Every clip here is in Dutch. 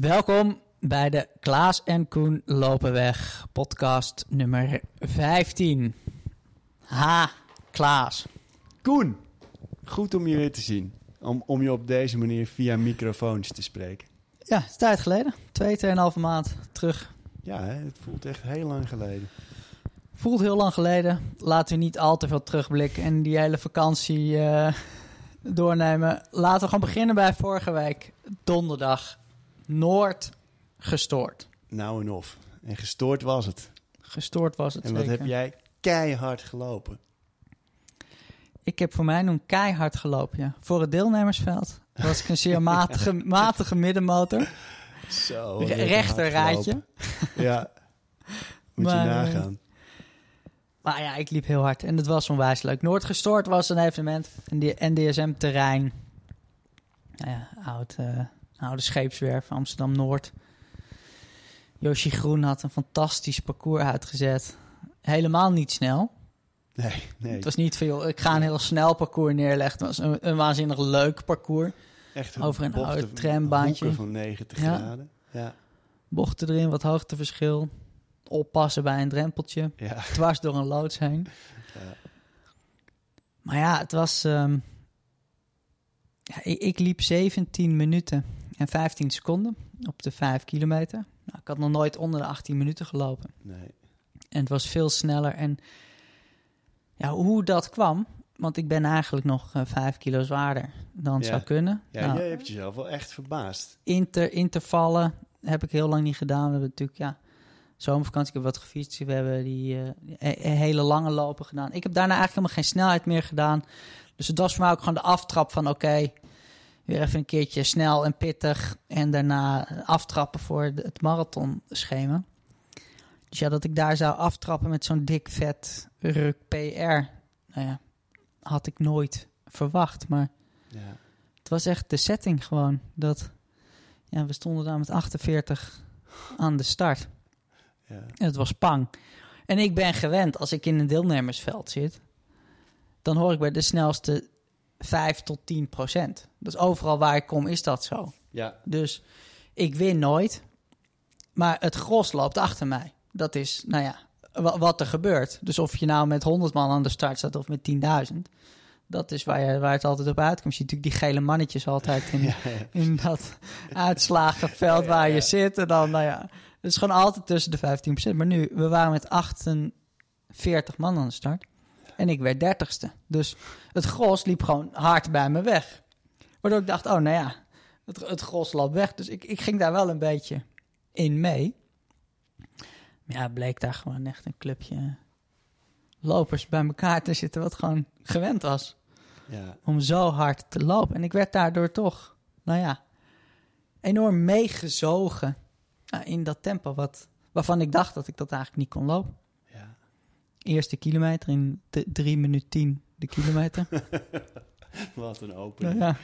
Welkom bij de Klaas en Koen lopen weg podcast nummer 15. Ha, Klaas. Koen, goed om je weer te zien. Om, om je op deze manier via microfoons te spreken. Ja, het is tijd geleden. Twee, tweeënhalve maand terug. Ja, hè, het voelt echt heel lang geleden. Voelt heel lang geleden. Laten we niet al te veel terugblikken en die hele vakantie eh, doornemen. Laten we gewoon beginnen bij vorige week. Donderdag. Noord gestoord. Nou en of. En gestoord was het. Gestoord was het En wat zeker. heb jij keihard gelopen. Ik heb voor mij een keihard gelopen, ja. Voor het deelnemersveld was ik een zeer matige, matige middenmotor. Zo. Re- rechter rijtje. Ja. Moet Maar, je eh, nagaan. Maar ja, ik liep heel hard en het was onwijs leuk. Noordgestoord was een evenement. En die NDSM-terrein. Nou ja, oud, eh, oude scheepswerf Amsterdam-Noord. Yoshi Groen had een fantastisch parcours uitgezet. Helemaal niet snel. Nee, nee. Het was niet veel. Ik ga een heel snel parcours neerleggen. Het was een, een waanzinnig leuk parcours. Echt over een oude trambaantje. van 90 Ja. graden. Ja. Bochten erin, wat hoogteverschil. Oppassen bij een drempeltje. Ja. Dwars door een loods heen. Ja. Maar ja, het was. ehm, ja, ik, ik liep 17 minuten en 15 seconden op de 5 kilometer. Nou, ik had nog nooit onder de 18 minuten gelopen. Nee. En het was veel sneller. En ja, hoe dat kwam, want ik ben eigenlijk nog eh 5 kilo zwaarder dan Ja. zou kunnen. Ja, Nou, jij hebt jezelf wel echt verbaasd. inter, intervallen heb ik heel lang niet gedaan. We hebben natuurlijk, ja, zomervakantie, ik heb wat gefietst. We hebben die eh, he- hele lange lopen gedaan. Ik heb daarna eigenlijk helemaal geen snelheid meer gedaan. Dus het was voor mij ook gewoon de aftrap van, oké, weer even een keertje snel en pittig. En daarna aftrappen voor het marathonschema. Dus ja, dat ik daar zou aftrappen met zo'n dik vet ruk PR. Nou ja, had ik nooit verwacht, maar... Ja. Het was echt de setting gewoon. Dat, ja, we stonden daar met 48 aan de start. Ja. En het was pang. En ik ben gewend, als ik in een deelnemersveld zit... dan hoor ik bij de snelste 5 tot 10 procent. Dus overal waar ik kom is dat zo. ja. Dus ik win nooit. Maar het gros loopt achter mij. Dat is, nou ja, wa- wat er gebeurt. Dus of je nou met 100 man aan de start staat of met 10.000... dat is waar, je, waar het altijd op uitkomt. Je ziet natuurlijk die gele mannetjes altijd in, Ja. in dat uitslagenveld waar je zit. En dan, nou ja, het is gewoon altijd tussen de 15%. Maar nu, we waren met 48 man aan de start. En ik werd dertigste. Dus het gros liep gewoon hard bij me weg. Waardoor ik dacht, oh nou ja, het, het gros loopt weg. Dus ik, ik ging daar wel een beetje in mee. Maar ja, bleek daar gewoon echt een clubje lopers bij elkaar te zitten... wat gewoon gewend was ja. om zo hard te lopen. En ik werd daardoor toch, nou ja, enorm meegezogen nou, in dat tempo wat, waarvan ik dacht dat ik dat eigenlijk niet kon lopen. Eerste kilometer in 3 minuten 10 de kilometer. Wat een nou opening. ja,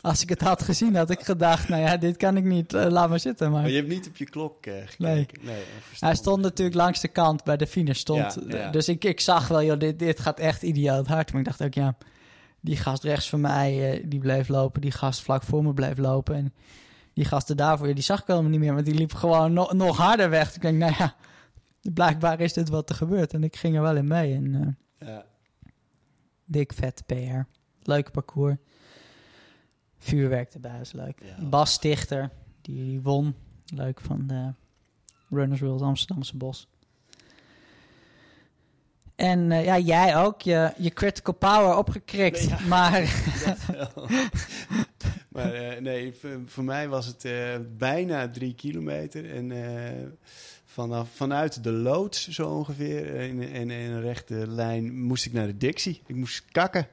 als ik het had gezien had ik gedacht, nou ja, dit kan ik niet, eh, laat maar zitten. Maar Maar je hebt niet op je klok eh, gekeken. Nee. nee hij stond natuurlijk langs de kant bij de finish. Stond, Ja, ja. Dus ik, ik zag wel, joh, dit, dit gaat echt idioot hard. Maar ik dacht ook, ja, die gast rechts van mij, eh, die bleef lopen. Die gast vlak voor me bleef lopen. En die gasten daarvoor, die zag ik helemaal niet meer. Want die liep gewoon no- nog harder weg. Ik denk, nou ja, blijkbaar is dit wat er gebeurt. En ik ging er wel in mee. En eh, Ja. dik vet PR. Leuke parcours. Vuurwerk erbij is leuk. Ja. Bas Stichter, die, won. Leuk van de Runners World Amsterdamse Bos. En eh, ja, jij ook. Je, je critical power opgekrikt. Nee, ja. Maar maar eh, nee, voor, voor mij was het bijna drie kilometer. En vanaf, vanuit de loods zo ongeveer, eh, in, in, in een rechte lijn, moest ik naar de Dixie. Ik moest kakken.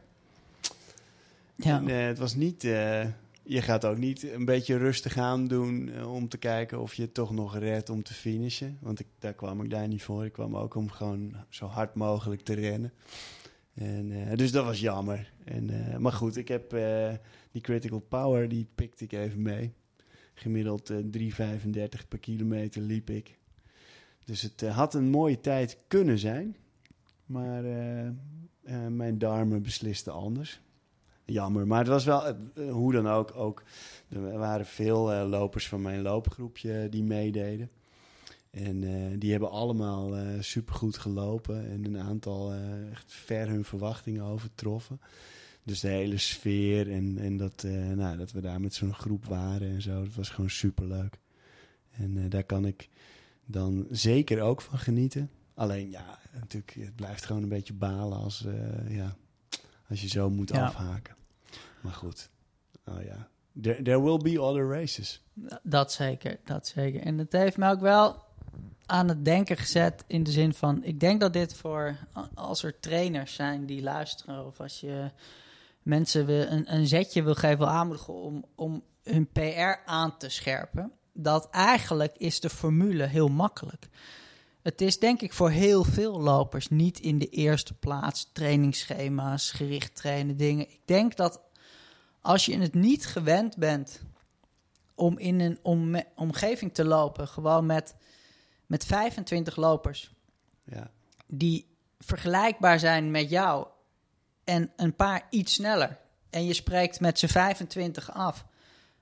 ja, En, eh, het was niet... eh, je gaat ook niet een beetje rustig aan doen om te kijken of je het toch nog redt om te finishen. Want ik, daar kwam ik daar niet voor. Ik kwam ook om gewoon zo hard mogelijk te rennen. En, dus dat was jammer. En, maar goed, ik heb die critical power, die pikte ik even mee. Gemiddeld eh 3,35 per kilometer liep ik. Dus het eh, had een mooie tijd kunnen zijn. Maar eh, eh, mijn darmen beslisten anders. jammer. Maar het was wel, hoe dan ook, ook er waren veel lopers van mijn loopgroepje die meededen. En die hebben allemaal eh supergoed gelopen en een aantal echt ver hun verwachtingen overtroffen. Dus de hele sfeer en, en dat, nou, dat we daar met zo'n groep waren en zo, dat was gewoon superleuk. En daar kan ik dan zeker ook van genieten. Alleen ja, natuurlijk, het blijft gewoon een beetje balen als, eh, ja, als je zo moet Ja. afhaken. Maar goed, oh ja. There, there will be other races. Dat zeker, dat zeker. En het heeft me ook wel aan het denken gezet in de zin van... ik denk dat dit voor, als er trainers zijn die luisteren... of als je mensen wil, een, een zetje wil geven, wil aanmoedigen om, om hun PR aan te scherpen... dat eigenlijk is de formule heel makkelijk. Het is denk ik voor heel veel lopers niet in de eerste plaats trainingsschema's, gericht trainen, dingen. Ik denk dat als je het niet gewend bent om in een om- omgeving te lopen, gewoon met, met 25 lopers Ja, die vergelijkbaar zijn met jou en een paar iets sneller. En je spreekt met z'n 25 af.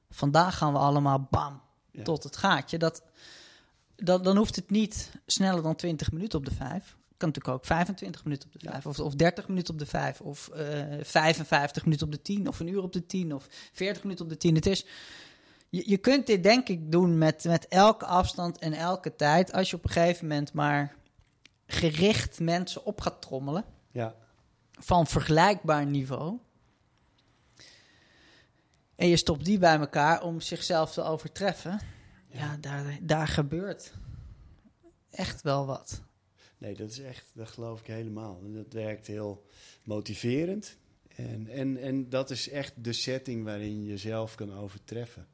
Vandaag gaan we allemaal bam ja. tot het gaatje. Dat, dat, dan hoeft het niet sneller dan 20 minuten op de 5. Kan natuurlijk ook 25 minuten op de 5. Of, of 30 minuten op de 5. Of eh 55 minuten op de 10. Of een uur op de 10. Of 40 minuten op de 10. Het is, je, je kunt dit denk ik doen met, met elke afstand en elke tijd. Als je op een gegeven moment maar gericht mensen op gaat trommelen. ja. Van vergelijkbaar niveau. En je stopt die bij elkaar om zichzelf te overtreffen. Ja, daar, daar gebeurt echt wel wat. Nee, dat is echt, dat geloof ik helemaal. En dat werkt heel motiverend. En, en, en dat is echt de setting waarin je jezelf kan overtreffen.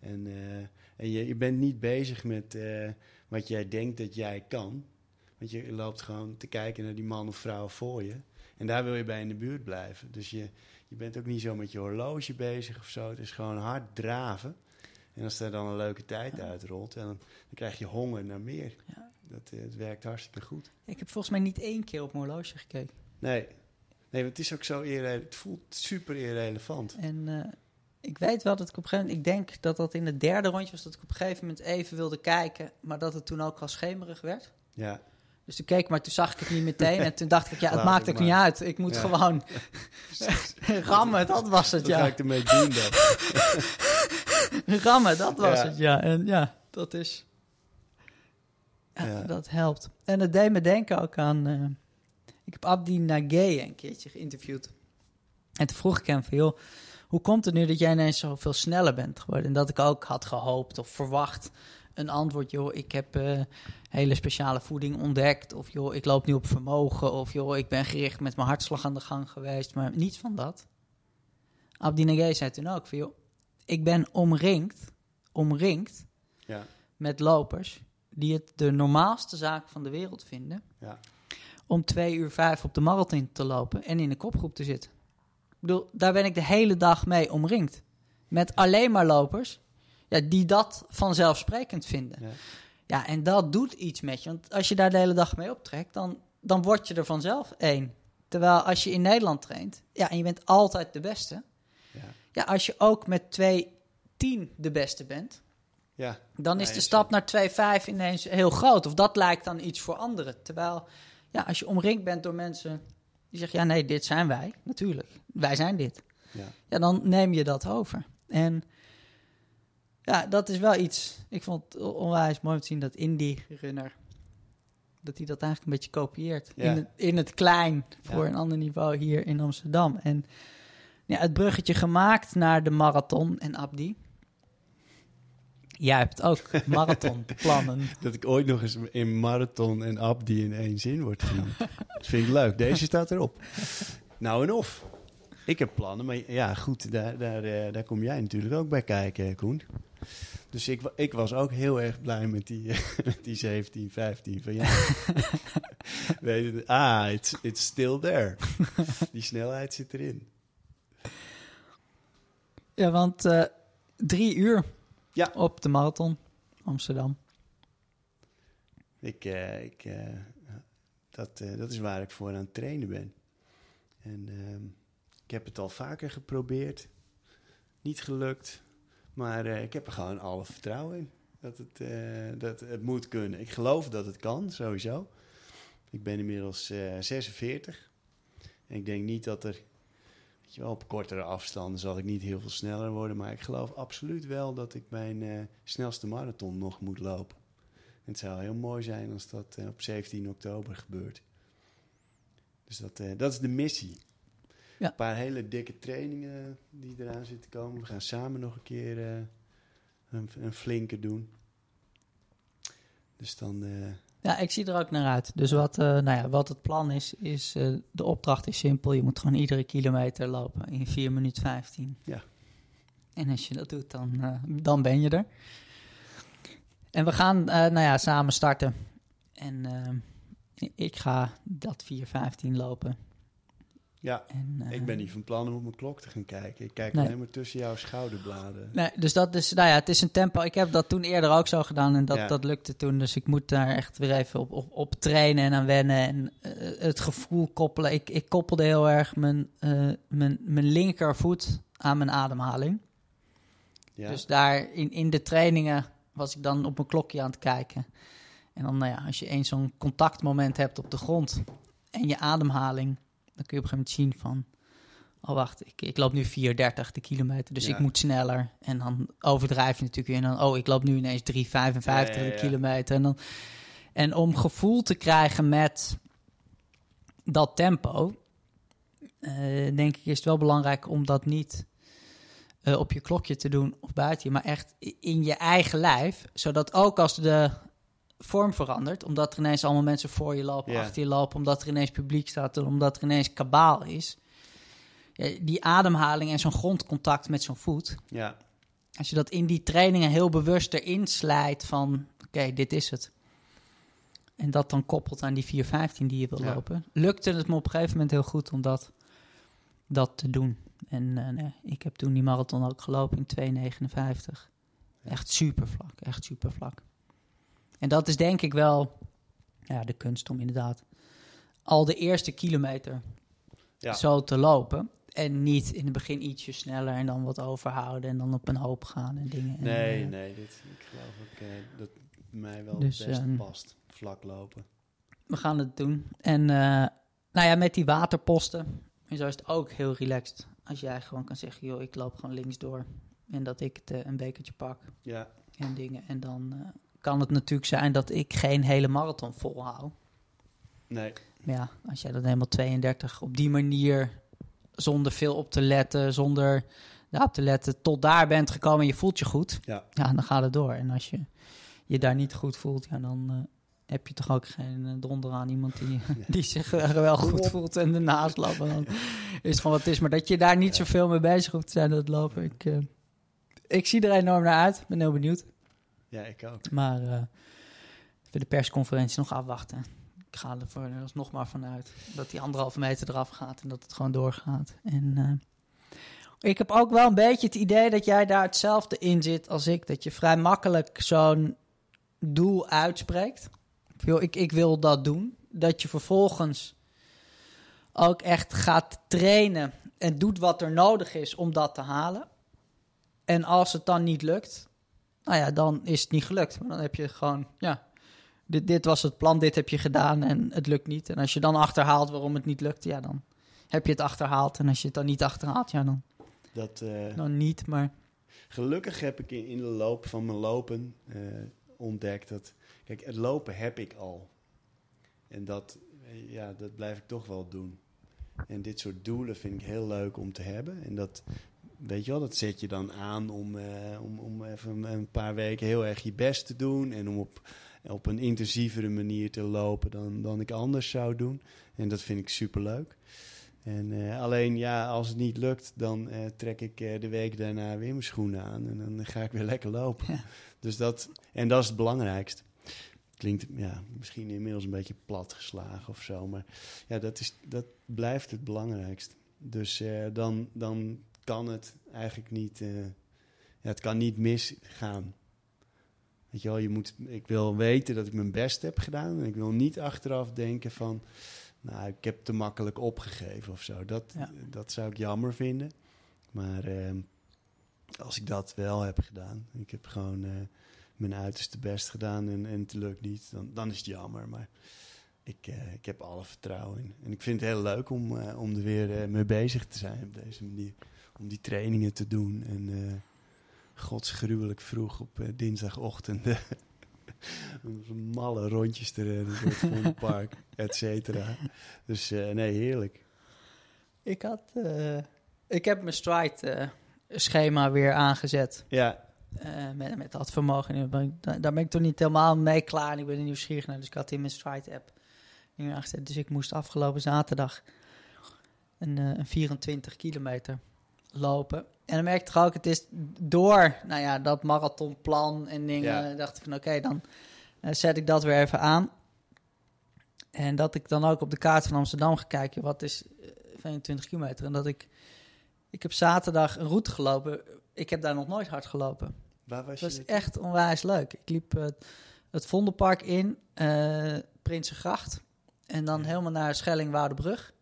En, eh, en je, je bent niet bezig met eh, wat jij denkt dat jij kan. Want je loopt gewoon te kijken naar die man of vrouw voor je. En daar wil je bij in de buurt blijven. Dus je, je bent ook niet zo met je horloge bezig of zo. Het is gewoon hard draven. En als er dan een leuke tijd uitrolt, en dan, dan krijg je honger naar meer. Ja. Dat, eh, het werkt hartstikke goed. Ik heb volgens mij niet één keer op mijn horloge gekeken. Nee, nee want het is ook zo irre- Het voelt super irrelevant. En eh, ik weet wel dat ik op een gegeven moment... Ik denk dat dat in het derde rondje was dat ik op een gegeven moment even wilde kijken. Maar dat het toen ook al schemerig werd. Ja, Dus toen keek ik, maar toen zag ik het niet meteen. En toen dacht ik, ja, het Laat maakt het ook niet uit. Ik moet Ja. gewoon rammen, dat was het, wat ga ja. ik ermee doen dan? Rammen, dat was Ja. het, ja. En ja, dat is... Ja, Ja. Dat helpt. En het deed me denken ook aan... eh, ik heb Abdi Nagé een keertje geïnterviewd. En toen vroeg ik hem van, joh... Hoe komt het nu dat jij ineens zoveel sneller bent geworden? En dat ik ook had gehoopt of verwacht een antwoord... joh, ik heb eh, hele speciale voeding ontdekt... of joh, ik loop nu op vermogen... of joh, ik ben gericht met mijn hartslag aan de gang geweest... maar niets van dat. Abdi Nagé zei toen ook van, joh... ik ben omringd, omringd Ja, met lopers die het de normaalste zaak van de wereld vinden ja, om twee uur vijf op de marathon te lopen en in een kopgroep te zitten. Ik bedoel, daar ben ik de hele dag mee omringd. Met alleen maar lopers ja, die dat vanzelfsprekend vinden. ja. Ja, en dat doet iets met je. Want als je daar de hele dag mee optrekt, dan, dan word je er vanzelf één. Terwijl als je in Nederland traint, ja, en je bent altijd de beste. ja. Ja, als je ook met twee tien de beste bent, ja. dan is de stap naar 2,5 ineens heel groot. Of dat lijkt dan iets voor anderen. Terwijl, ja, als je omringd bent door mensen die zeggen... ja, nee, dit zijn wij, natuurlijk. Wij zijn dit. Ja. Ja, dan neem je dat over. En ja, dat is wel iets... Ik vond het onwijs mooi om te zien dat Indie Runner... dat hij dat eigenlijk een beetje kopieert. Ja. In, het, in het klein, voor Ja. een ander niveau hier in Amsterdam. En ja, het bruggetje gemaakt naar de marathon en Abdi... Jij hebt ook marathonplannen. Dat ik ooit nog eens in marathon en Abdi in één zin word genoemd. Dat vind ik leuk. Deze staat erop. Nou en of. Ik heb plannen, maar ja, goed, daar, daar, eh, daar kom jij natuurlijk ook bij kijken, Koen. Dus ik, ik was ook heel erg blij met die, met die 17, 15 van ja. Weet je, ah, it's, it's still there. Die snelheid zit erin. Ja, want eh, drie uur Ja. op de marathon Amsterdam. Ik, eh, ik, eh, dat, dat is waar ik voor aan het trainen ben. En ehm, Ik heb het al vaker geprobeerd. Niet gelukt. Maar eh, ik heb er gewoon alle vertrouwen in. Dat het, eh, dat het moet kunnen. Ik geloof dat het kan, sowieso. Ik ben inmiddels eh 46. En ik denk niet dat er... Weet je wel, op kortere afstanden zal ik niet heel veel sneller worden. Maar ik geloof absoluut wel dat ik mijn eh, snelste marathon nog moet lopen. En het zou heel mooi zijn als dat eh, op 17 oktober gebeurt. Dus dat, eh, dat is de missie. Ja. Een paar hele dikke trainingen die eraan zitten komen. We gaan samen nog een keer eh, een, een flinke doen. Dus dan... eh, Ja, ik zie er ook naar uit. Dus wat, eh, nou ja, wat het plan is, is de opdracht is simpel. Je moet gewoon iedere kilometer lopen in 4 minuten 15. Ja. En als je dat doet, dan, dan ben je er. En we gaan nou ja, samen starten. En ik ga dat 4.15 lopen. Ja, En, eh, ik ben niet van plan om op mijn klok te gaan kijken. Ik kijk Nee. alleen maar tussen jouw schouderbladen. Nee, dus dat is, nou ja, het is een tempo. Ik heb dat toen eerder ook zo gedaan en dat, Ja. dat lukte toen. Dus ik moet daar echt weer even op, op, op trainen en aan wennen en eh, het gevoel koppelen. Ik, ik koppelde heel erg mijn, eh, mijn, mijn linkervoet aan mijn ademhaling. Ja, Dus daar in, in de trainingen was ik dan op mijn klokje aan het kijken. En dan, nou ja, als je eens zo'n contactmoment hebt op de grond en je ademhaling, dan kun je op een gegeven moment zien van, oh wacht, ik, ik loop nu 4,30 de kilometer, dus Ja. ik moet sneller. En dan overdrijf je natuurlijk weer en dan, oh, ik loop nu ineens 3,55 Ja, ja, de kilometer. En, dan, en om gevoel te krijgen met dat tempo, eh, denk ik is het wel belangrijk om dat niet eh, op je klokje te doen of buiten je, maar echt in je eigen lijf. Zodat ook als de vorm verandert, omdat er ineens allemaal mensen voor je lopen, achter je lopen, omdat er ineens publiek staat en omdat er ineens kabaal is. Ja, die ademhaling en zo'n grondcontact met zo'n voet. ja, Als je dat in die trainingen heel bewust erin slijt van, oké, dit is het. En dat dan koppelt aan die 4.15 die je wil Ja. lopen. Lukte het me op een gegeven moment heel goed om dat, dat te doen. En eh, nee, ik heb toen die marathon ook gelopen in 2.59. Ja. Echt super vlak, echt super vlak. En dat is denk ik wel ja, de kunst om inderdaad al de eerste kilometer ja. zo te lopen. En niet in het begin ietsje sneller en dan wat overhouden en dan op een hoop gaan en dingen. En, Nee, eh, nee, dit, ik geloof ook eh, dat mij wel Dus, het best ehm, past. Vlak lopen. We gaan het doen. En eh, nou ja, met die waterposten en zo is het ook heel relaxed. Als jij gewoon kan zeggen, joh, ik loop gewoon links door. En dat ik het, een bekertje pak Ja, en dingen. En dan kan het natuurlijk zijn dat ik geen hele marathon volhoud. nee, Maar ja, als jij dan helemaal 32 op die manier, zonder veel op te letten, zonder daarop te letten, tot daar bent gekomen en je voelt je goed, ja, ja, dan gaat het door. En als je je daar niet goed voelt, ja, dan eh, heb je toch ook geen eh, donder aan iemand die, die zich eh, wel goed voelt en ernaast loopt. Dan is gewoon wat het is. Maar dat je daar niet Ja. zoveel mee bezig hoeft te zijn, dat lopen. Ik, eh, ik zie er enorm naar uit. Ik ben heel benieuwd. Ja, ik ook. Maar eh voor de persconferentie nog afwachten. Ik ga er nog maar vanuit dat die anderhalve meter eraf gaat en dat het gewoon doorgaat. En eh, ik heb ook wel een beetje het idee dat jij daar hetzelfde in zit als ik. Dat je vrij makkelijk zo'n doel uitspreekt. Ik, ik wil dat doen. Dat je vervolgens ook echt gaat trainen en doet wat er nodig is om dat te halen. En als het dan niet lukt, nou ja, dan is het niet gelukt. Maar dan heb je gewoon, ja, dit, dit was het plan, dit heb je gedaan en het lukt niet. En als je dan achterhaalt waarom het niet lukt, ja, dan heb je het achterhaald. En als je het dan niet achterhaalt, ja, dan, Dat, eh, dan niet. Maar Gelukkig heb ik in, in de loop van mijn lopen eh, ontdekt dat... Kijk, het lopen heb ik al. En dat, eh, ja, dat blijf ik toch wel doen. En dit soort doelen vind ik heel leuk om te hebben. En dat, weet je wel, dat zet je dan aan om, eh, om, om even een paar weken heel erg je best te doen. En om op, op een intensievere manier te lopen dan, dan ik anders zou doen. En dat vind ik superleuk. En eh, alleen ja, als het niet lukt, dan eh, trek ik de week daarna weer mijn schoenen aan en dan ga ik weer lekker lopen. Ja. Dus dat, en dat is het belangrijkst. Klinkt ja, misschien inmiddels een beetje platgeslagen of zo, maar ja, dat, is, dat blijft het belangrijkst. Dus dan, dan kan het eigenlijk niet, eh, ja, het kan niet misgaan. Weet je wel, je moet, ik wil weten dat ik mijn best heb gedaan en ik wil niet achteraf denken van, nou, ik heb te makkelijk opgegeven of zo. Dat, Ja. dat zou ik jammer vinden. Maar ehm, als ik dat wel heb gedaan, ik heb gewoon eh, mijn uiterste best gedaan en, en het lukt niet, dan, dan is het jammer. Maar ik, eh, ik heb alle vertrouwen in. En ik vind het heel leuk om, om er weer mee bezig te zijn op deze manier. Om die trainingen te doen. En eh godsgruwelijk vroeg op eh, dinsdagochtend malle rondjes te rennen door het Vondelpark, et cetera. Dus eh, nee, heerlijk. Ik had... ik heb mijn stride-schema weer aangezet. Ja, met, met dat vermogen. En daar ben ik- toch niet helemaal mee klaar. En ik ben er nieuwsgierig naar. Dus ik had in mijn Stride-app dingen aangezet. Dus ik moest afgelopen zaterdag een, eh, een 24 kilometer lopen. En dan merk ik ook, het is door nou ja, dat marathonplan en dingen. Ja. dacht ik van oké, dan eh, zet ik dat weer even aan. En dat ik dan ook op de kaart van Amsterdam ga kijken, wat is eh, 25 kilometer? En dat ik, ik heb zaterdag een route gelopen. Ik heb daar nog nooit hard gelopen. waar was Dat je? echt onwijs leuk. Ik liep eh, het Vondelpark in, eh Prinsengracht. En dan Ja. helemaal naar Schelling-Woudenbrug.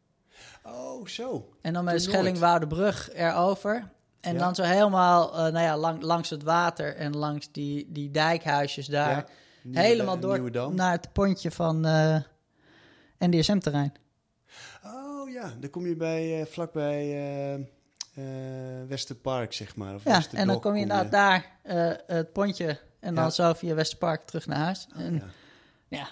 Oh, zo. En dan met nooit. Schelling-Woudenbrug erover. En Ja. dan zo helemaal eh, nou ja, lang, langs het water en langs die, die dijkhuisjes daar. Ja, Nieuwe helemaal door naar het pontje van eh NDSM-terrein. Oh ja, dan kom je bij, eh, vlakbij Westerpark, zeg maar. Of Ja, en dan kom je inderdaad daar het pontje en dan Ja. zo via Westerpark terug naar huis. Oh, en ja.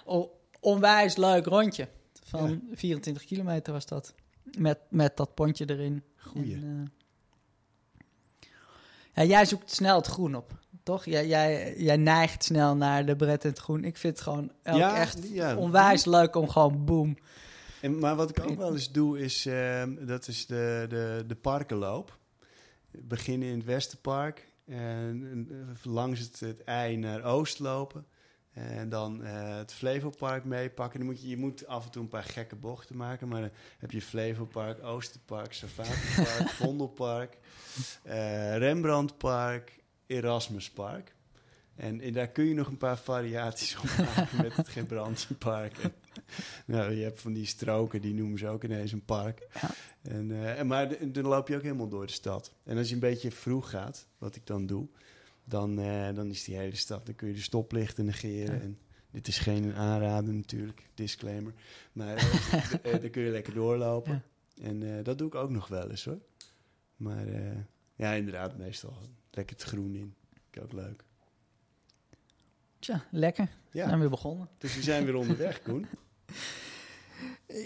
Onwijs leuk rondje. Van 24 kilometer was dat. Met, met dat pontje erin. Goeie. En, eh, ja, jij zoekt snel het groen op, toch? Jij, jij, jij neigt snel naar de bret en het groen. Ik vind het gewoon Ja, echt ja. onwijs leuk om gewoon boom. En, maar wat ik ook wel eens doe, is, ehm, dat is de, de, de parkenloop. Beginnen in het Westerpark. En, en langs het, het ei naar Oost lopen. En dan eh, het Flevopark meepakken. Dan moet je, je moet af en toe een paar gekke bochten maken. Maar dan heb je Flevopark, Oosterpark, Safatipark, Vondelpark, eh, Rembrandtpark, Erasmuspark. En, en daar kun je nog een paar variaties op maken met het Gebrandtjepark. En, nou, je hebt van die stroken, die noemen ze ook ineens een park. Ja. En, eh, maar dan loop je ook helemaal door de stad. En als je een beetje vroeg gaat, wat ik dan doe, dan, eh, dan is die hele stad. Dan kun je de stoplichten negeren. Ja. En dit is geen aanrader natuurlijk, disclaimer. Maar eh, eh, dan kun je lekker doorlopen. En dat doe ik ook nog wel eens hoor. Maar ja, inderdaad, meestal lekker het groen in. Ik ook leuk. Tja, lekker. We Ja, zijn weer begonnen. dus we zijn weer onderweg, Koen.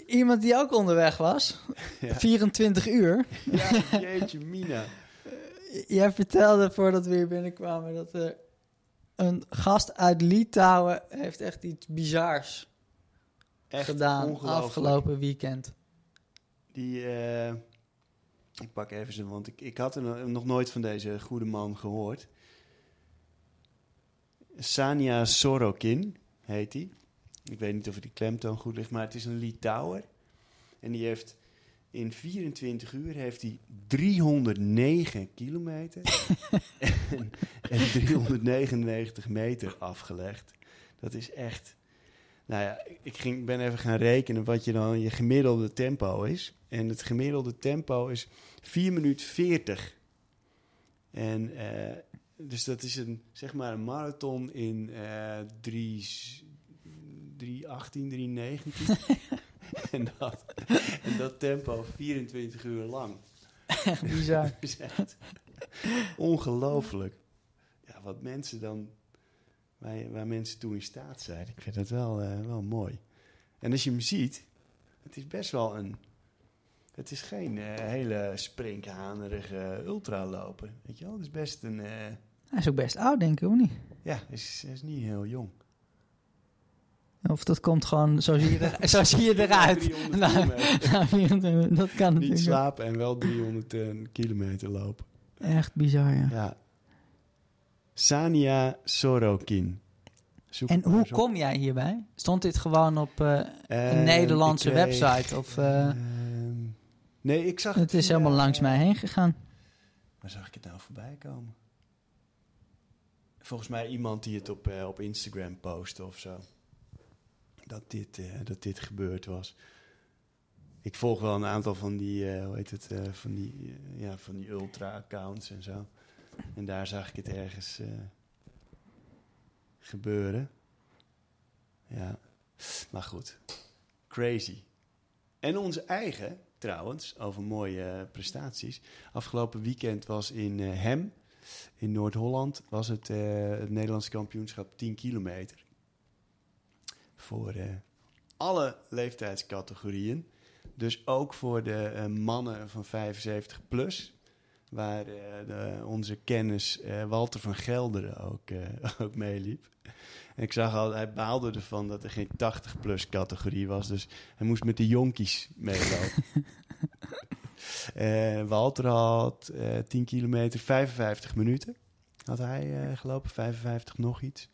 Iemand die ook onderweg was, Ja. 24 uur. Ja, jeetje, Mina. Jij vertelde voordat we hier binnenkwamen dat er een gast uit Litouwen heeft echt iets bizars Echt gedaan afgelopen weekend. Die, eh, ik pak even zijn, want ik, ik had er no- nog nooit van deze goede man gehoord. Sanja Sorokin heet hij. Ik weet niet of die klemtoon goed ligt, maar het is een Litouwer. En die heeft in 24 uur heeft hij 309 kilometer en, en 399 meter afgelegd. Dat is echt. Nou ja, ik ging, ben even gaan rekenen wat je dan je gemiddelde tempo is. En het gemiddelde tempo is 4 minuten 40. En eh, dus dat is een, zeg maar een marathon in eh 3, 318, 319. en, dat, en dat tempo 24 uur lang. Echt bizar. Echt ongelooflijk. Ja, wat mensen dan, waar, waar mensen toe in staat zijn. Ik vind dat wel, eh, wel mooi. En als je hem ziet, het is best wel een, het is geen eh, hele sprinkhanerige ultraloper. Weet je wel, het is best een, eh, Hij is ook best oud, denk ik, of niet? ja, hij is, hij is niet heel jong. Of dat komt gewoon, zo zie je, er, zo zie je eruit. 300 Nou, nou, 24, dat kan Niet slapen en wel 300 eh, kilometer lopen. Echt bizar, ja. Ja. Sania Sorokin. Zoek En hoe kom jij hierbij? Stond dit gewoon op eh, een Ehm, Nederlandse kreeg, website? Of, eh, ehm, nee, ik zag het is helemaal langs mij heen gegaan. Waar zag ik het nou voorbij komen? Volgens mij iemand die het op, eh, op Instagram postte of zo. Dat dit, eh, dat dit gebeurd was. ik volg wel een aantal van die, eh, hoe heet het, eh, van die, ja, van die ultra-accounts en zo. En daar zag ik het ergens gebeuren. Ja, maar goed. Crazy. En onze eigen, trouwens, over mooie prestaties. Afgelopen weekend was in Hem, in Noord-Holland, was het, het Nederlandse kampioenschap 10 kilometer. Voor eh, alle leeftijdscategorieën. Dus ook voor de eh, mannen van 75 plus. Waar eh, de, onze kennis Walter van Gelderen ook, ook meeliep. En ik zag al, hij baalde ervan dat er geen 80-plus categorie was. Dus hij moest met de jonkies meelopen. Walter had eh 10 kilometer, 55 minuten. Had hij gelopen, 55 nog iets.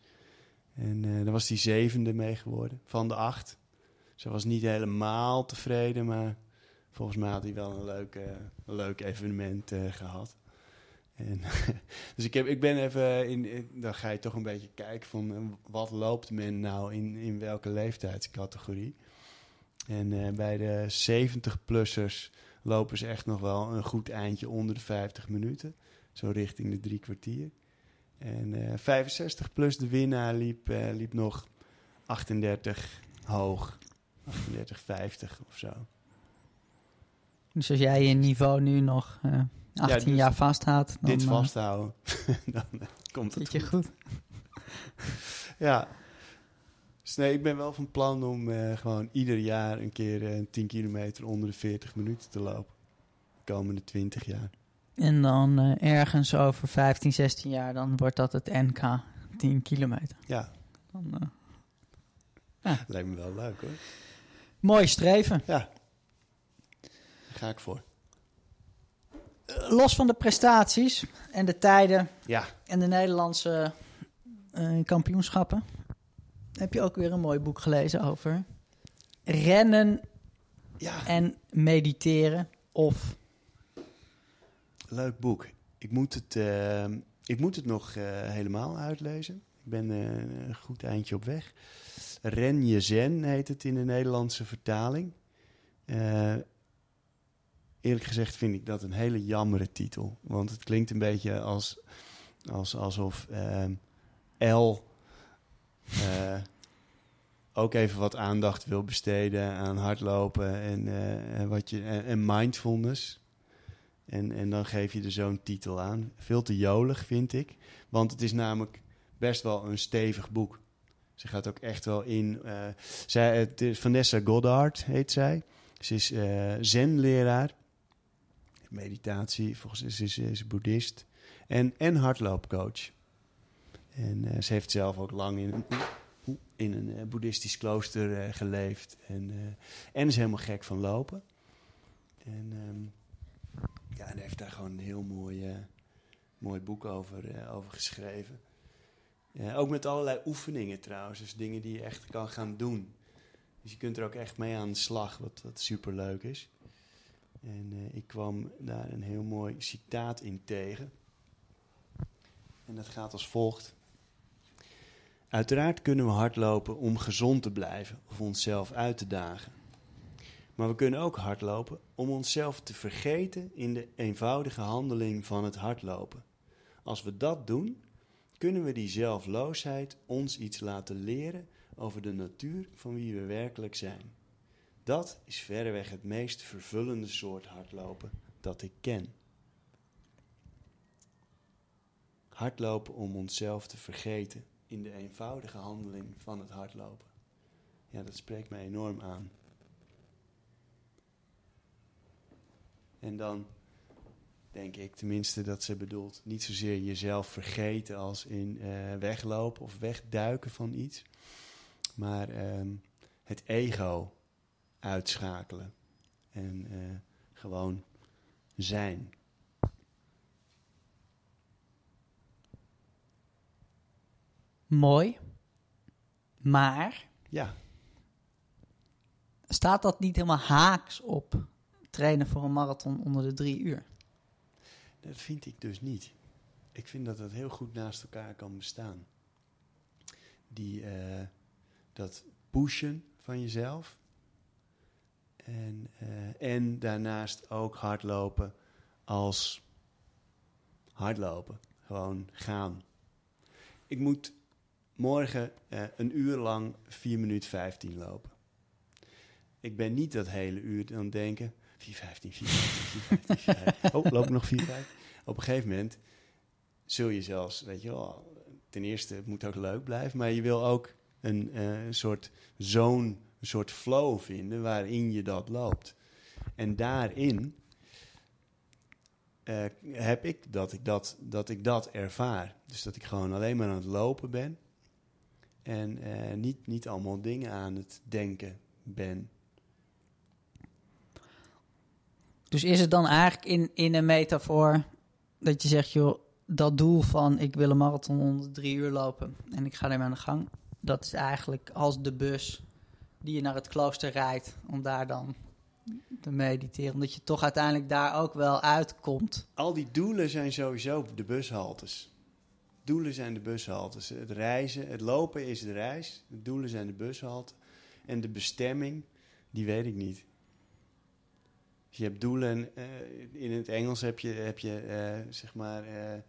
En daar was hij zevende mee geworden, van de acht. Ze was niet helemaal tevreden, maar volgens mij had hij wel een leuk, een leuk evenement eh, gehad. En, dus ik, heb, ik ben even in, Dan ga je toch een beetje kijken van wat loopt men nou in, in welke leeftijdscategorie. En bij de 70-plussers lopen ze echt nog wel een goed eindje onder de 50 minuten. Zo richting de drie kwartier. En eh 65 plus de winnaar liep, eh, liep nog 38 hoog. 38, 50 of zo. Dus als jij je niveau nu nog eh 18 dus jaar vasthoudt, dan Dit eh, vasthouden, dan eh, komt het goed. goed. Ja. Dus nee, ik ben wel van plan om eh, gewoon ieder jaar een keer eh, 10 kilometer onder de 40 minuten te lopen. De komende 20 jaar. En dan eh, ergens over 15, 16 jaar, dan wordt dat het NK 10 kilometer. Ja, Dan, eh, lijkt me wel leuk hoor. mooi streven. Ja, daar ga ik voor. Los van de prestaties en de tijden Ja, en de Nederlandse eh, kampioenschappen, heb je ook weer een mooi boek gelezen over rennen ja. en mediteren of Leuk boek. Ik moet het, eh, ik moet het nog eh, helemaal uitlezen. Ik ben eh, een goed eindje op weg. Ren je zen heet het in de Nederlandse vertaling. Eerlijk gezegd vind ik dat een hele jammere titel. Want het klinkt een beetje als, als, alsof L eh, ook even wat aandacht wil besteden aan hardlopen en, wat je, en mindfulness. En, en dan geef je er zo'n titel aan. Veel te jolig, vind ik. Want het is namelijk best wel een stevig boek. Ze gaat ook echt wel in. eh, zij, het is Vanessa Goddard heet zij. Ze is eh zen-leraar. Meditatie, volgens mij is ze is boeddhist. En, en hardloopcoach. En eh, ze heeft zelf ook lang in een, in een boeddhistisch klooster geleefd. En, en is helemaal gek van lopen. En ehm, ja, en heeft daar gewoon een heel mooi, mooi boek over, eh, over geschreven. Ook met allerlei oefeningen trouwens. Dus dingen die je echt kan gaan doen. Dus je kunt er ook echt mee aan de slag, wat, wat super leuk is. En eh, ik kwam daar een heel mooi citaat in tegen. En dat gaat als volgt. Uiteraard kunnen we hardlopen om gezond te blijven of onszelf uit te dagen. Maar we kunnen ook hardlopen om onszelf te vergeten in de eenvoudige handeling van het hardlopen. Als we dat doen, kunnen we die zelfloosheid ons iets laten leren over de natuur van wie we werkelijk zijn. Dat is verreweg het meest vervullende soort hardlopen dat ik ken. Hardlopen om onszelf te vergeten in de eenvoudige handeling van het hardlopen. Ja, dat spreekt mij enorm aan. En dan denk ik tenminste dat ze bedoelt niet zozeer jezelf vergeten als in eh, weglopen of wegduiken van iets, maar ehm, het ego uitschakelen en eh, gewoon zijn. mooi. Maar Ja, staat dat niet helemaal haaks op trainen voor een marathon onder de drie uur? dat vind ik dus niet. Ik vind dat dat heel goed naast elkaar kan bestaan. Die, eh, dat pushen van jezelf En, eh, en daarnaast ook hardlopen als hardlopen. Gewoon gaan. Ik moet morgen uh, een uur lang 4 minuten 15 lopen. Ik ben niet dat hele uur aan het denken. 4, 15, 4, 15, 4, 15, 4, 15. Oh, loop nog 4, 15? Op een gegeven moment zul je zelfs, weet je wel, ten eerste, het moet ook leuk blijven, maar je wil ook een, uh, soort zone, een soort flow vinden waarin je dat loopt. En daarin uh, heb ik dat ik dat, dat ik dat ervaar. Dus dat ik gewoon alleen maar aan het lopen ben en uh, niet, niet allemaal dingen aan het denken ben. Dus is het dan eigenlijk in, in een metafoor dat je zegt, joh, dat doel van ik wil een marathon onder drie uur lopen en ik ga ermee aan de gang, dat is eigenlijk als de bus die je naar het klooster rijdt om daar dan te mediteren. Omdat je toch uiteindelijk daar ook wel uitkomt. Al die doelen zijn sowieso de bushaltes. Doelen zijn de bushaltes. Het reizen, het lopen is de reis. De doelen zijn de bushalte. En de bestemming, die weet ik niet. Dus je hebt doelen, uh, in het Engels heb je, heb je uh, zeg maar, uh,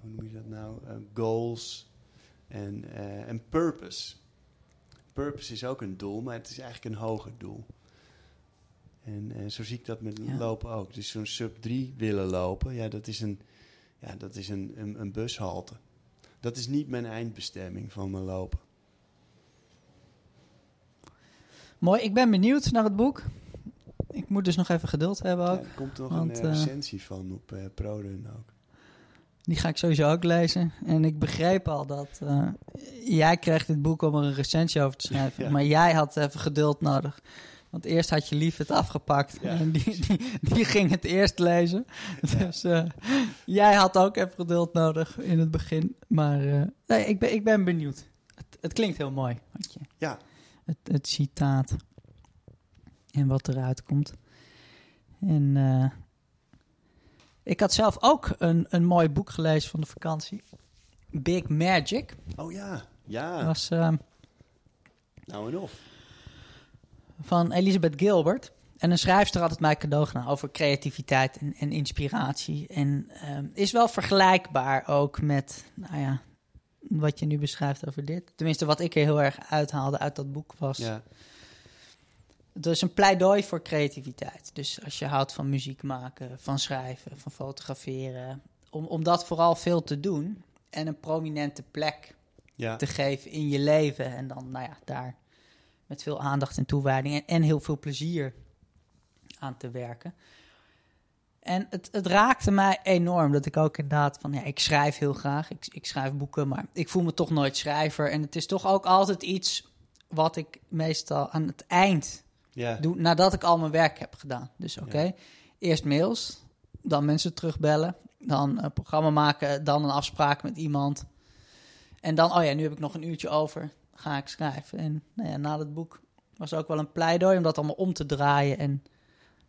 hoe noem je dat nou? goals en, en purpose. Purpose is ook een doel, maar het is eigenlijk een hoger doel. En, en zo zie ik dat met ja. lopen ook. Dus zo'n sub 3 willen lopen, ja, dat is, een, ja, dat is een, een, een bushalte. Dat is niet mijn eindbestemming van mijn lopen. Mooi, ik ben benieuwd naar het boek. Ik moet dus nog even geduld hebben ook. Ja, er komt nog want, een recensie van op uh, ProRun ook. Die ga ik sowieso ook lezen. En ik begreep al dat uh, jij kreeg dit boek om er een recensie over te schrijven. ja. Maar jij had even geduld nodig. Want eerst had je lief het afgepakt. Ja. En die, die, die, ging het eerst lezen. Ja. Dus uh, jij had ook even geduld nodig in het begin. Maar uh, nee, ik, ben, ik ben benieuwd. Het, het klinkt heel mooi. Je, ja. Het, het citaat. En wat eruit komt. En uh, ik had zelf ook een, een mooi boek gelezen van de vakantie. Big Magic. Oh ja, ja. Was, uh, nou en of van Elizabeth Gilbert. En een schrijfster had het mij cadeau gedaan over creativiteit en, en inspiratie. En um, is wel vergelijkbaar ook met, nou ja, wat je nu beschrijft over dit. Tenminste, wat ik er heel erg uithaalde uit dat boek was. Ja. Het is een pleidooi voor creativiteit. Dus als je houdt van muziek maken, van schrijven, van fotograferen. Om, om dat vooral veel te doen en een prominente plek ja. te geven in je leven. En dan, nou ja, daar met veel aandacht en toewijding en, en heel veel plezier aan te werken. En het, het, raakte mij enorm dat ik ook inderdaad van ja, ik schrijf heel graag, ik, ik schrijf boeken, maar ik voel me toch nooit schrijver. En het is toch ook altijd iets wat ik meestal aan het eind doe, nadat ik al mijn werk heb gedaan. Dus oké, okay, eerst mails, dan mensen terugbellen, dan een programma maken, dan een afspraak met iemand. En dan, oh ja, nu heb ik nog een uurtje over ga ik schrijven. En nou ja, na het boek was ook wel een pleidooi om dat allemaal om te draaien en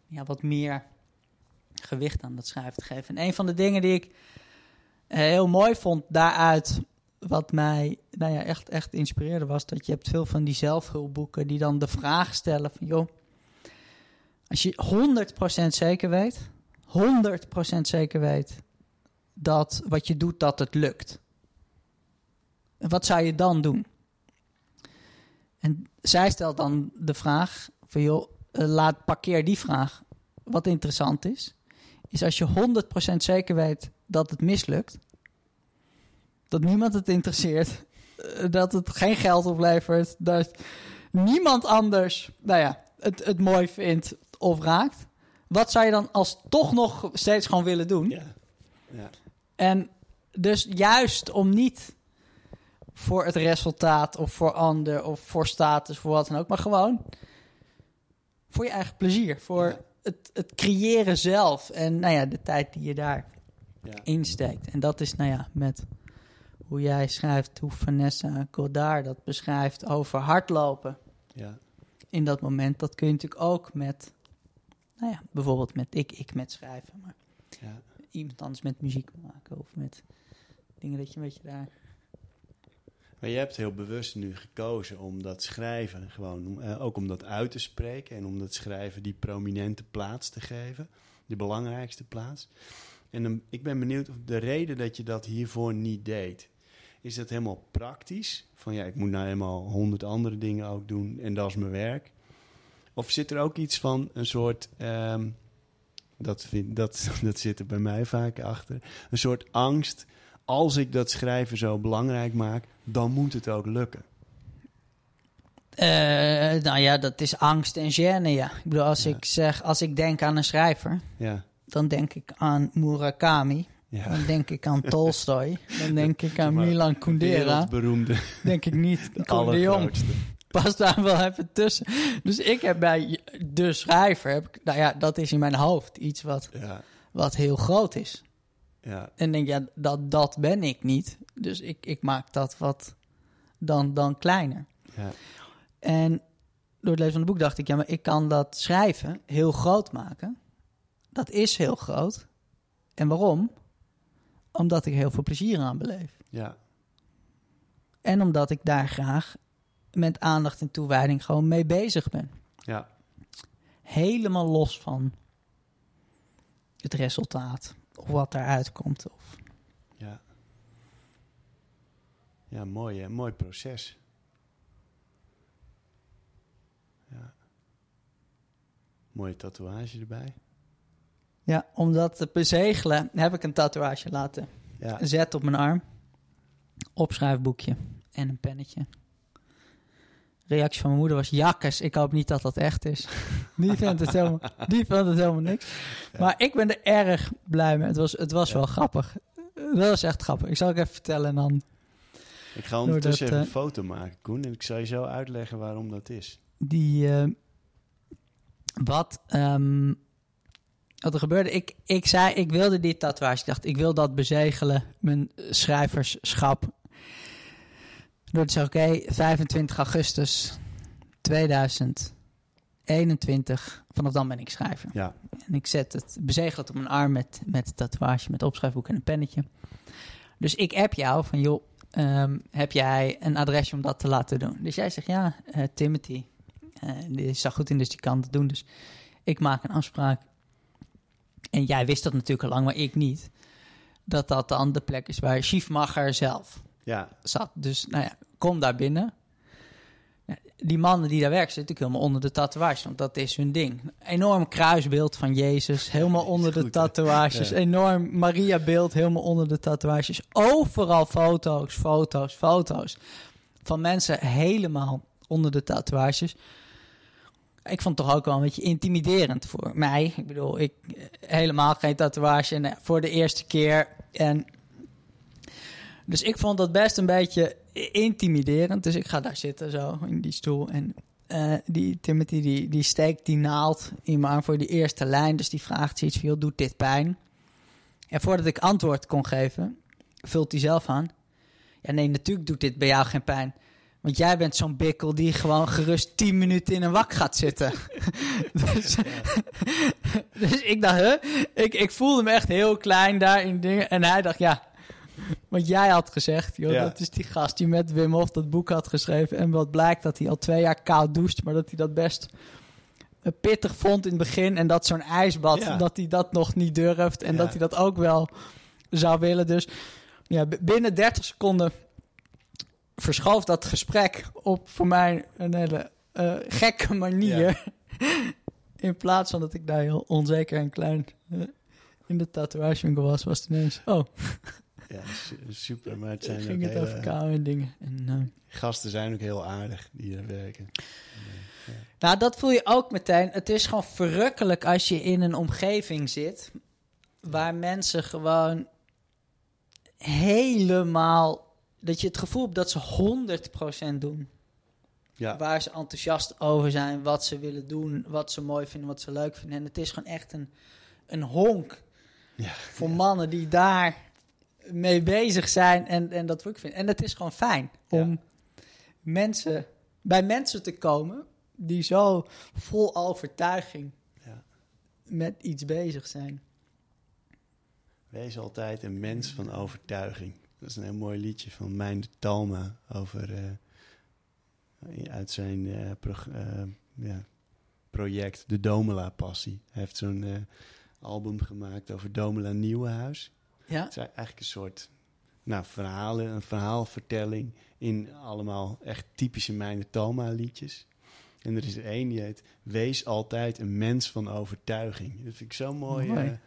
ja, wat meer gewicht aan dat schrijven te geven. En een van de dingen die ik heel mooi vond daaruit, wat mij nou ja, echt, echt inspireerde, was dat je hebt veel van die zelfhulpboeken die dan de vraag stellen van, joh, als je 100% zeker weet, 100% zeker weet dat wat je doet, dat het lukt. Wat zou je dan doen? En zij stelt dan de vraag van joh, uh, laat parkeer die vraag. Wat interessant is, is als je 100% zeker weet dat het mislukt, dat niemand het interesseert, uh, dat het geen geld oplevert, dat niemand anders nou ja, het, het mooi vindt of raakt. Wat zou je dan als toch nog steeds gewoon willen doen? Ja. ja. En dus juist om niet voor het resultaat of voor ander of voor status, voor wat dan ook. Maar gewoon voor je eigen plezier. Voor ja. het, het creëren zelf. En nou ja, de tijd die je daar ja. insteekt. En dat is nou ja, met hoe jij schrijft, hoe Vanessa Godard dat beschrijft over hardlopen. Ja. In dat moment, dat kun je natuurlijk ook met, nou ja, bijvoorbeeld met ik, ik met schrijven. Maar ja. iemand anders met muziek maken of met dingen dat je een beetje daar Maar je hebt heel bewust nu gekozen om dat schrijven, gewoon om, eh, ook om dat uit te spreken en om dat schrijven die prominente plaats te geven, de belangrijkste plaats. En dan, ik ben benieuwd of de reden dat je dat hiervoor niet deed, is dat helemaal praktisch? Van ja, ik moet nou helemaal honderd andere dingen ook doen en dat is mijn werk. Of zit er ook iets van een soort, ehm, dat, vind, dat, dat zit er bij mij vaak achter, een soort angst. Als ik dat schrijven zo belangrijk maak, dan moet het ook lukken. Eh, nou ja, dat is angst en gêne, ja. Ik bedoel, als Ja. ik zeg, als ik denk aan een schrijver, Ja, dan denk ik aan Murakami. Ja. Dan denk ik aan Tolstoy. Dan denk ik aan Milan Kundera. Wereldberoemde, Denk ik niet allergrootste. Pas daar wel even tussen. Dus ik heb bij de schrijver, heb ik, nou ja, dat is in mijn hoofd iets wat, Ja, wat heel groot is. ja, En denk, ja, dat, dat ben ik niet. Dus ik, ik maak dat wat dan, dan kleiner. ja, En door het lezen van het boek dacht ik, ja, maar ik kan dat schrijven heel groot maken. Dat is heel groot. En waarom? Omdat ik heel veel plezier aan beleef. ja, En omdat ik daar graag met aandacht en toewijding gewoon mee bezig ben. ja, Helemaal los van het resultaat. Of wat daaruit komt. Of... ja. Ja, mooi, hè? mooi proces. Ja. Mooie tatoeage erbij. Ja, om dat te bezegelen heb ik een tatoeage laten Ja, zetten op mijn arm. Opschrijfboekje en een pennetje. Reactie van mijn moeder was: Jakkes, ik hoop niet dat dat echt is. Die vindt het helemaal, die vindt het helemaal niks. Maar ik ben er erg blij mee. Het was, het was Ja. wel grappig. Dat was echt grappig. Ik zal het even vertellen en dan ik ga ondertussen even eh, een foto maken, Koen. En ik zal je zo uitleggen waarom dat is. die. eh, wat, ehm, wat er gebeurde. Ik, ik zei: ik wilde die tatoeage. Ik dacht: ik wil dat bezegelen. Mijn schrijverschap. Door te zeggen: oké, 25 augustus 2021. Vanaf dan ben ik schrijver. Ja, En ik zet het, bezegel het op mijn arm met, met tatoeage, met opschrijfboek en een pennetje. Dus ik app jou van, joh, ehm, heb jij een adresje om dat te laten doen? Dus jij zegt, ja, eh, Timothy, eh, die zag goed in, dus die kan het doen. Dus ik maak een afspraak. En jij wist dat natuurlijk al lang, maar ik niet. Dat dat dan de plek is waar Schiefmacher zelf ja, zat. Dus nou ja, kom daar binnen. Die mannen die daar werken zitten natuurlijk helemaal onder de tatoeages, want dat is hun ding. Enorm kruisbeeld van Jezus, helemaal onder de goed, tatoeages. Ja. Enorm Maria-beeld, helemaal onder de tatoeages. Overal foto's, foto's, foto's. Van mensen helemaal onder de tatoeages. Ik vond het toch ook wel een beetje intimiderend voor mij. Ik bedoel, ik eh, helemaal geen tatoeage eh, voor de eerste keer. En dus ik vond dat best een beetje intimiderend. Dus ik ga daar zitten zo in die stoel. En eh, die Timothy die, die steekt die naald in mijn arm voor die eerste lijn. Dus die vraagt van, joh, doet dit pijn? En voordat ik antwoord kon geven, vult hij zelf aan. Ja, nee, natuurlijk doet dit bij jou geen pijn. Want jij bent zo'n bikkel die gewoon gerust 10 minuten in een wak gaat zitten. dus, dus ik dacht, huh? Ik, ik voelde me echt heel klein daar in dingen. En hij dacht, ja, want jij had gezegd, joh, Ja. dat is die gast die met Wim Hof dat boek had geschreven. En wat blijkt dat hij al twee jaar koud doucht, maar dat hij dat best eh, pittig vond in het begin. En dat zo'n ijsbad, Ja. dat hij dat nog niet durft. En Ja. dat hij dat ook wel zou willen. Dus ja, binnen 30 seconden verschoof dat gesprek op voor mij een hele eh, gekke manier. In plaats van dat ik daar heel onzeker en klein eh, in de tatoeagewinkel was, was het ineens... Oh, ja su- super. Maar het zijn ging ook het over hele, kou en dingen. En, eh, gasten zijn ook heel aardig die er werken. Nou, dat voel je ook meteen. Het is gewoon verrukkelijk als je in een omgeving zit waar mensen gewoon helemaal. Dat je het gevoel hebt dat ze 100% doen. Ja, Waar ze enthousiast over zijn, wat ze willen doen, wat ze mooi vinden, wat ze leuk vinden. En het is gewoon echt een, een honk Ja. voor mannen die daar mee bezig zijn en, en dat leuk vinden. En het is gewoon fijn om mensen, bij mensen te komen die zo vol overtuiging Ja. met iets bezig zijn. wees altijd een mens van overtuiging. Dat is een heel mooi liedje van Mijn de Talma over eh, uit zijn eh, eh, ja, project De Domela Passie. Hij heeft zo'n album gemaakt over Domela Nieuwenhuis. Ja? Het is eigenlijk een soort nou, verhalen, een verhaalvertelling in allemaal echt typische Mijn de Talma liedjes. En er is er één die heet Wees altijd een mens van overtuiging. Dat vind ik zo'n mooie, Mooi.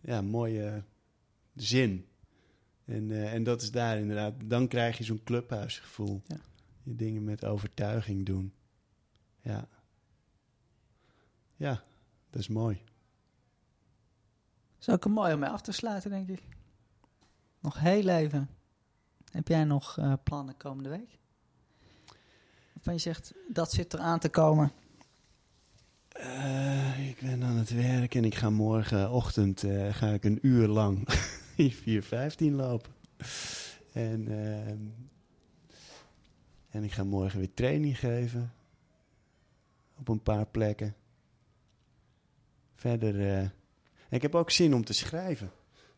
ja, mooie zin. En, eh, en dat is daar inderdaad. Dan krijg je zo'n clubhuisgevoel. Ja. Je dingen met overtuiging doen. Ja. Ja, dat is mooi. is ook een mooi om mee af te sluiten, denk ik. Nog heel even. Heb jij nog eh, plannen komende week? Waarvan je zegt, dat zit er aan te komen. Eh, ik ben aan het werk en ik ga morgenochtend ga ik een uur lang 4.15 lopen. En, ehm, en ik ga morgen weer training geven. Op een paar plekken. Verder. eh, en ik heb ook zin om te schrijven.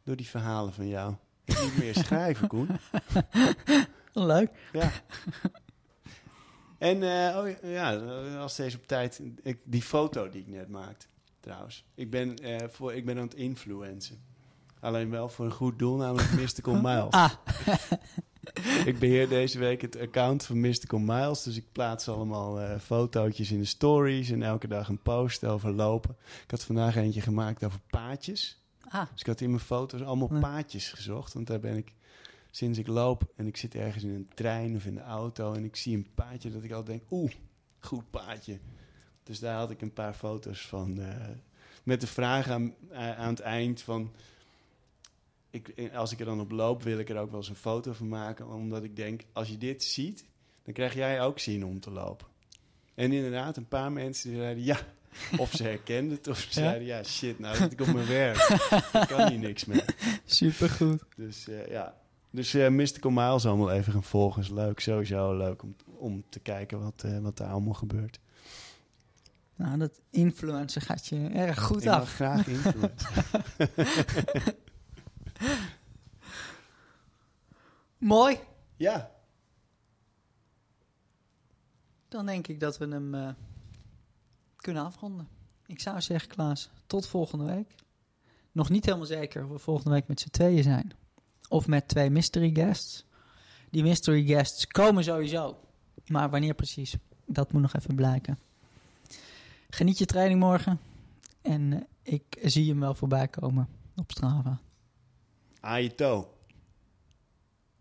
Door die verhalen van jou. Ik moet meer schrijven, Koen. Leuk. Ja. En eh, oh, ja, als steeds op tijd. Ik, die foto die ik net maakte, trouwens. Ik ben, eh, voor, ik ben aan het influencen. Alleen wel voor een goed doel, namelijk Mystical Miles. Ah, Ik beheer deze week het account van Mystical Miles. Dus ik plaats allemaal eh, fotootjes in de stories. En elke dag een post over lopen. Ik had vandaag eentje gemaakt over paadjes. ah. Dus ik had in mijn foto's allemaal Ja. paadjes gezocht. Want daar ben ik sinds ik loop en ik zit ergens in een trein of in de auto en ik zie een paadje dat ik al denk, oeh, goed paadje. Dus daar had ik een paar foto's van. eh, met de vraag aan, a- aan het eind van, ik, als ik er dan op loop, wil ik er ook wel eens een foto van maken. Omdat ik denk, als je dit ziet, dan krijg jij ook zin om te lopen. En inderdaad, een paar mensen die zeiden ja. Of ze herkenden het, of ze Ja? zeiden ja, shit, nou zit ik op mijn werk. ik kan hier niks mee. Supergoed. Dus eh, ja. Dus eh Mystical Miles allemaal even gaan volgen. Is leuk, sowieso leuk om, om te kijken wat, eh, wat daar allemaal gebeurt. Nou, dat influencer gaat je erg goed ik af. graag influencen. Mooi. ja, Dan denk ik dat we hem eh, kunnen afronden. Ik zou zeggen, Klaas, tot volgende week. Nog niet helemaal zeker of we volgende week met z'n tweeën zijn. Of met twee mystery guests. Die mystery guests komen sowieso. Maar wanneer precies, dat moet nog even blijken. Geniet je training morgen. En eh, ik zie hem wel voorbij komen op Strava. Ah, então,